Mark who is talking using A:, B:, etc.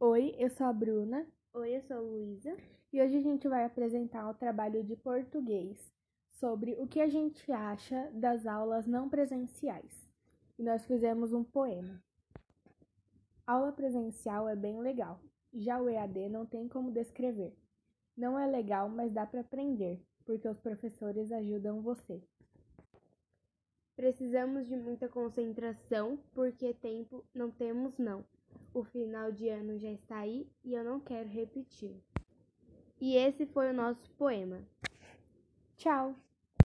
A: Oi, eu sou a Bruna
B: Oi, eu sou a Luísa.
A: e hoje a gente vai apresentar o trabalho de português sobre o que a gente acha das aulas não presenciais. E nós fizemos um poema. Aula presencial é bem legal, já o EAD não tem como descrever. Não é legal, mas dá para aprender, porque os professores ajudam você.
B: Precisamos de muita concentração, porque tempo não temos não. O final de ano já está aí e eu não quero repetir. E esse foi o nosso poema.
A: Tchau!